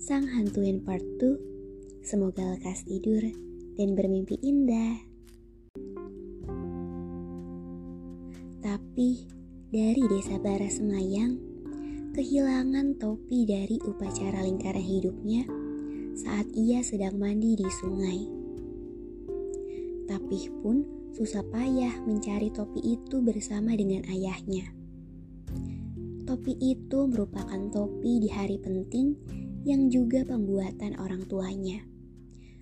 Sang Hantuin Part 2. Semoga lekas tidur dan bermimpi indah. Tapi dari desa Bara Semayang, kehilangan topi dari upacara lingkaran hidupnya saat ia sedang mandi di sungai. Tapi pun susah payah mencari topi itu bersama dengan ayahnya. Topi itu merupakan topi di hari penting yang juga pembuatan orang tuanya.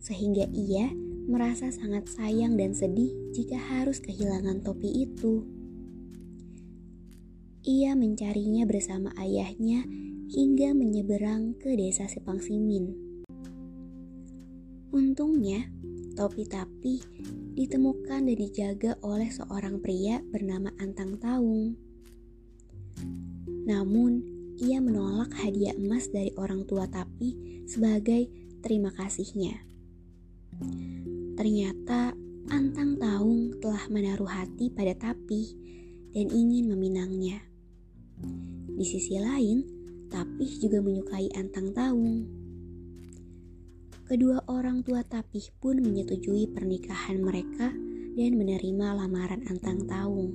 Sehingga ia merasa sangat sayang dan sedih jika harus kehilangan topi itu. Ia mencarinya bersama ayahnya hingga menyeberang ke desa Sepangsimin. Untungnya, topi tapi ditemukan dan dijaga oleh seorang pria bernama Antang Taung. Namun, ia menolak hadiah emas dari orang tua Tapi sebagai terima kasihnya. Ternyata Antang Taung telah menaruh hati pada Tapi dan ingin meminangnya. Di sisi lain, Tapih juga menyukai Antang Taung. Kedua orang tua Tapih pun menyetujui pernikahan mereka dan menerima lamaran Antang Taung.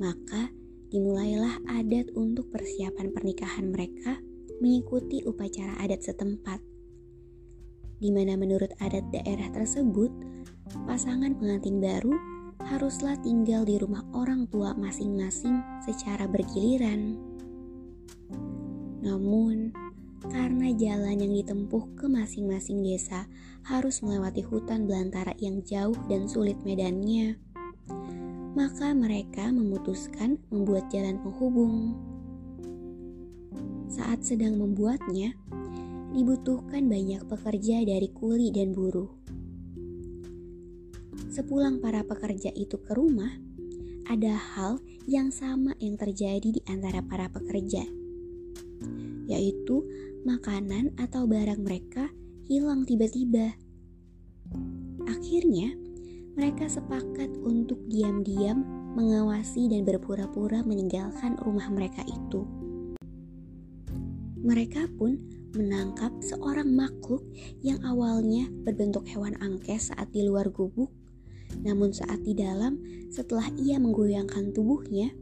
Maka, dimulailah adat untuk persiapan pernikahan mereka mengikuti upacara adat setempat. Di mana menurut adat daerah tersebut, pasangan pengantin baru haruslah tinggal di rumah orang tua masing-masing secara bergiliran. Namun, karena jalan yang ditempuh ke masing-masing desa harus melewati hutan belantara yang jauh dan sulit medannya, maka mereka memutuskan membuat jalan penghubung. Saat sedang membuatnya, dibutuhkan banyak pekerja dari kuli dan buruh. Sepulang para pekerja itu ke rumah, ada hal yang sama yang terjadi di antara para pekerja, yaitu makanan atau barang mereka hilang tiba-tiba. Akhirnya, mereka sepakat untuk diam-diam mengawasi dan berpura-pura meninggalkan rumah mereka itu. Mereka pun menangkap seorang makhluk yang awalnya berbentuk hewan angkes saat di luar gubuk, namun saat di dalam, setelah ia menggoyangkan tubuhnya,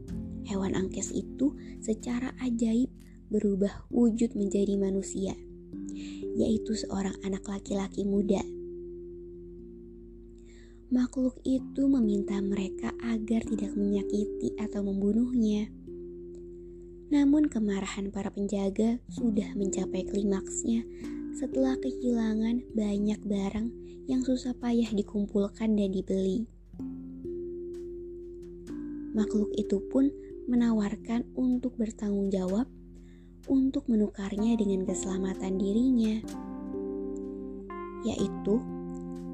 hewan angkes itu secara ajaib berubah wujud menjadi manusia, yaitu seorang anak laki-laki muda makhluk itu meminta mereka agar tidak menyakiti atau membunuhnya. Namun kemarahan para penjaga sudah mencapai klimaksnya setelah kehilangan banyak barang yang susah payah dikumpulkan dan dibeli. Makhluk itu pun menawarkan untuk bertanggung jawab untuk menukarnya dengan keselamatan dirinya, yaitu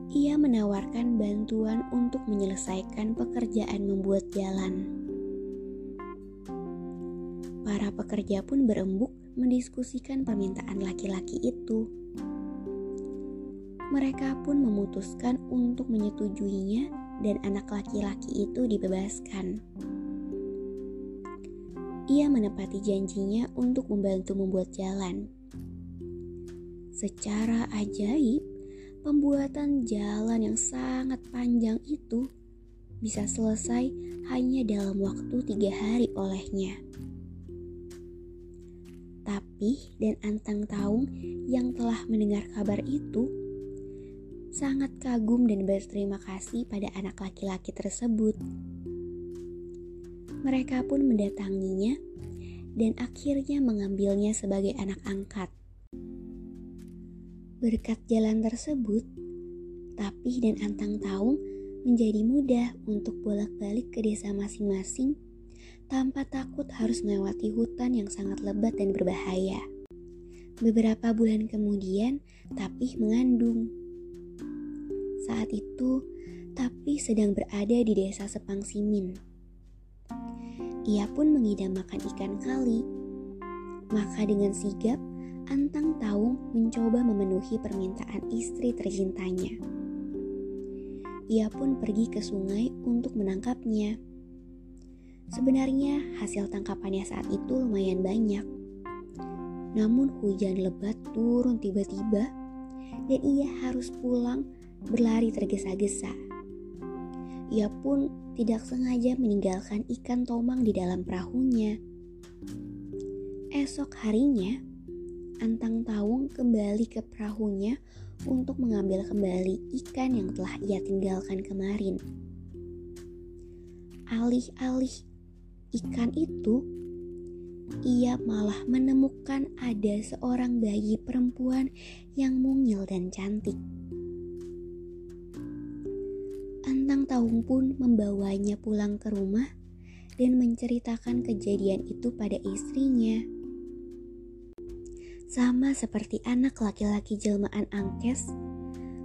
ia menawarkan bantuan untuk menyelesaikan pekerjaan membuat jalan. Para pekerja pun berembuk mendiskusikan permintaan laki-laki itu. Mereka pun memutuskan untuk menyetujuinya dan anak laki-laki itu dibebaskan. Ia menepati janjinya untuk membantu membuat jalan. Secara ajaib, pembuatan jalan yang sangat panjang itu bisa selesai hanya dalam waktu tiga hari olehnya. Tapi dan Antang Taung yang telah mendengar kabar itu sangat kagum dan berterima kasih pada anak laki-laki tersebut. Mereka pun mendatanginya dan akhirnya mengambilnya sebagai anak angkat. Berkat jalan tersebut, Tapi dan Antang Taung menjadi mudah untuk bolak-balik ke desa masing-masing tanpa takut harus melewati hutan yang sangat lebat dan berbahaya. Beberapa bulan kemudian, Tapi mengandung. Saat itu, Tapi sedang berada di desa Sepang Simin. Ia pun mengidam makan ikan kali. Maka dengan sigap, Antang Taung mencoba memenuhi permintaan istri tercintanya. Ia pun pergi ke sungai untuk menangkapnya. Sebenarnya hasil tangkapannya saat itu lumayan banyak. Namun hujan lebat turun tiba-tiba dan ia harus pulang berlari tergesa-gesa. Ia pun tidak sengaja meninggalkan ikan tomang di dalam perahunya. Esok harinya, Antang Taung kembali ke perahunya untuk mengambil kembali ikan yang telah ia tinggalkan kemarin. Alih-alih ikan itu, ia malah menemukan ada seorang bayi perempuan yang mungil dan cantik. Antang Taung pun membawanya pulang ke rumah dan menceritakan kejadian itu pada istrinya. Sama seperti anak laki-laki jelmaan angkes,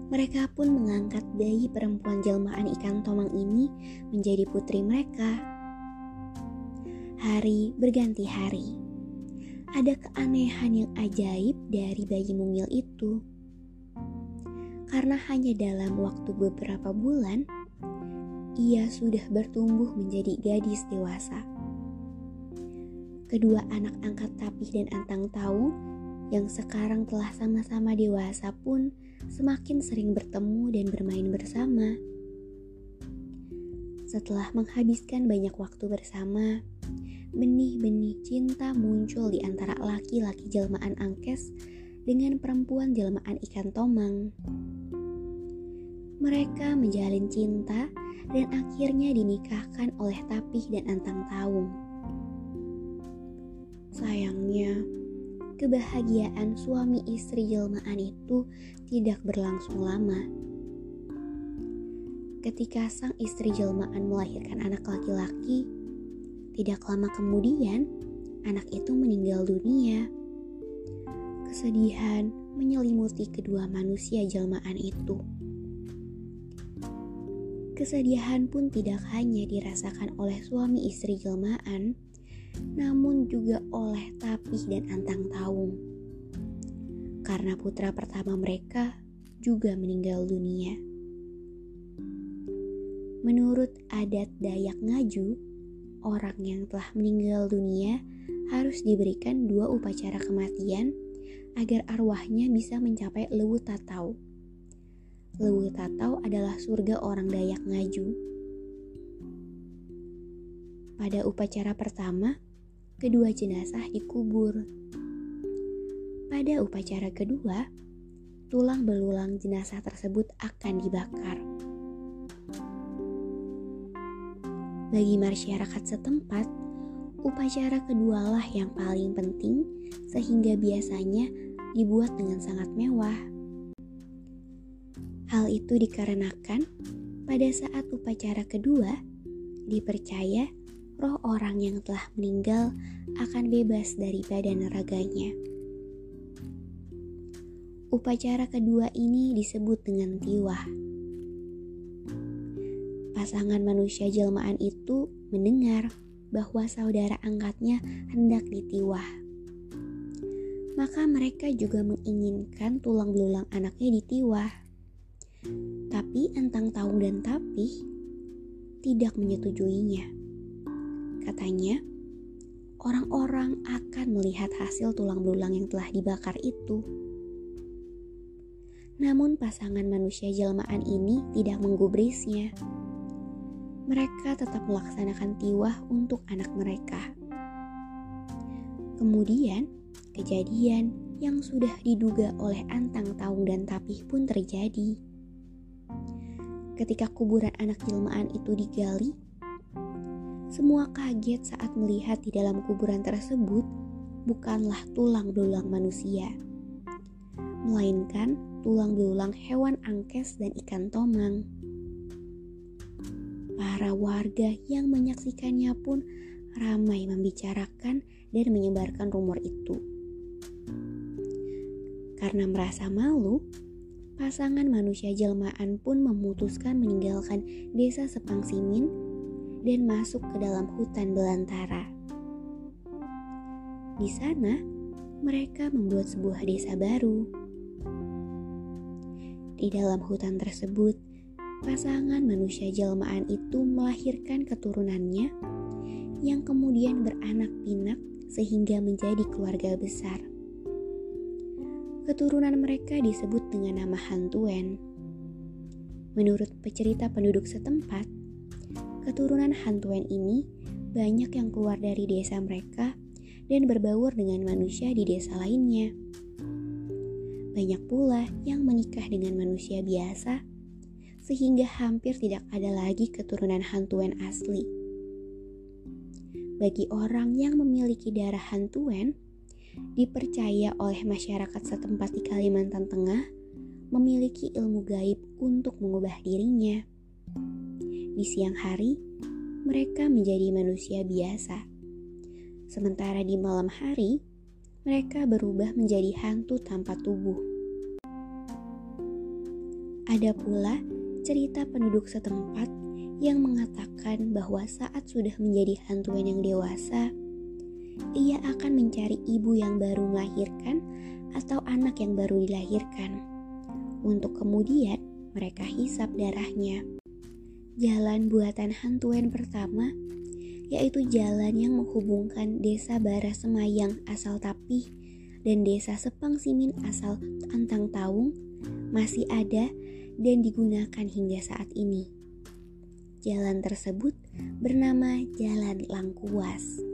mereka pun mengangkat bayi perempuan jelmaan ikan tomang ini menjadi putri mereka. Hari berganti hari. Ada keanehan yang ajaib dari bayi mungil itu. Karena hanya dalam waktu beberapa bulan, ia sudah bertumbuh menjadi gadis dewasa. Kedua anak angkat Tapih dan Antang Taung yang sekarang telah sama-sama dewasa pun semakin sering bertemu dan bermain bersama. Setelah menghabiskan banyak waktu bersama, benih-benih cinta muncul di antara laki-laki jelmaan angkes dengan perempuan jelmaan ikan tomang. Mereka menjalin cinta dan akhirnya dinikahkan oleh Tapih dan Antang Taung. Sayangnya, kebahagiaan suami istri jelmaan itu tidak berlangsung lama. Ketika sang istri jelmaan melahirkan anak laki-laki, tidak lama kemudian anak itu meninggal dunia. Kesedihan menyelimuti kedua manusia jelmaan itu. Kesedihan pun tidak hanya dirasakan oleh suami istri jelmaan, namun juga oleh Tapih dan Antang Taung. Karena putra pertama mereka juga meninggal dunia. Menurut adat Dayak Ngaju, orang yang telah meninggal dunia harus diberikan dua upacara kematian agar arwahnya bisa mencapai Lewu Tatau. Lewu Tatau adalah surga orang Dayak Ngaju pada upacara pertama, kedua jenazah dikubur. Pada upacara kedua, tulang belulang jenazah tersebut akan dibakar. Bagi masyarakat setempat, upacara kedualah yang paling penting sehingga biasanya dibuat dengan sangat mewah. Hal itu dikarenakan pada saat upacara kedua dipercaya roh orang yang telah meninggal akan bebas dari badan raganya. Upacara kedua ini disebut dengan tiwah. Pasangan manusia jelmaan itu mendengar bahwa saudara angkatnya hendak ditiwah. Maka mereka juga menginginkan tulang belulang anaknya ditiwah. Tapi Entang Taung dan Tapih tidak menyetujuinya. Katanya, orang-orang akan melihat hasil tulang belulang yang telah dibakar itu. Namun pasangan manusia jelmaan ini tidak menggubrisnya. Mereka tetap melaksanakan tiwah untuk anak mereka. Kemudian, kejadian yang sudah diduga oleh Antang Taung dan Tapih pun terjadi. Ketika kuburan anak jelmaan itu digali, semua kaget saat melihat di dalam kuburan tersebut bukanlah tulang belulang manusia, melainkan tulang belulang hewan angkes dan ikan tomang. Para warga yang menyaksikannya pun ramai membicarakan dan menyebarkan rumor itu. Karena merasa malu, pasangan manusia jelmaan pun memutuskan meninggalkan desa Sepang Simin dan masuk ke dalam hutan belantara. Di sana, mereka membuat sebuah desa baru. Di dalam hutan tersebut, pasangan manusia jelmaan itu melahirkan keturunannya yang kemudian beranak pinak sehingga menjadi keluarga besar. Keturunan mereka disebut dengan nama Hantuen. Menurut pecerita penduduk setempat, keturunan Hantuen ini banyak yang keluar dari desa mereka dan berbaur dengan manusia di desa lainnya. Banyak pula yang menikah dengan manusia biasa, sehingga hampir tidak ada lagi keturunan Hantuen asli. Bagi orang yang memiliki darah Hantuen, dipercaya oleh masyarakat setempat di Kalimantan Tengah memiliki ilmu gaib untuk mengubah dirinya. Di siang hari, mereka menjadi manusia biasa. Sementara di malam hari, mereka berubah menjadi hantu tanpa tubuh. Ada pula cerita penduduk setempat yang mengatakan bahwa saat sudah menjadi hantuan yang dewasa, ia akan mencari ibu yang baru melahirkan atau anak yang baru dilahirkan. Untuk kemudian mereka hisap darahnya. Jalan buatan hantuan pertama yaitu jalan yang menghubungkan desa Bara Semayang asal Tapih dan desa Sepang Simin asal Antang Taung masih ada dan digunakan hingga saat ini. Jalan tersebut bernama Jalan Langkuas.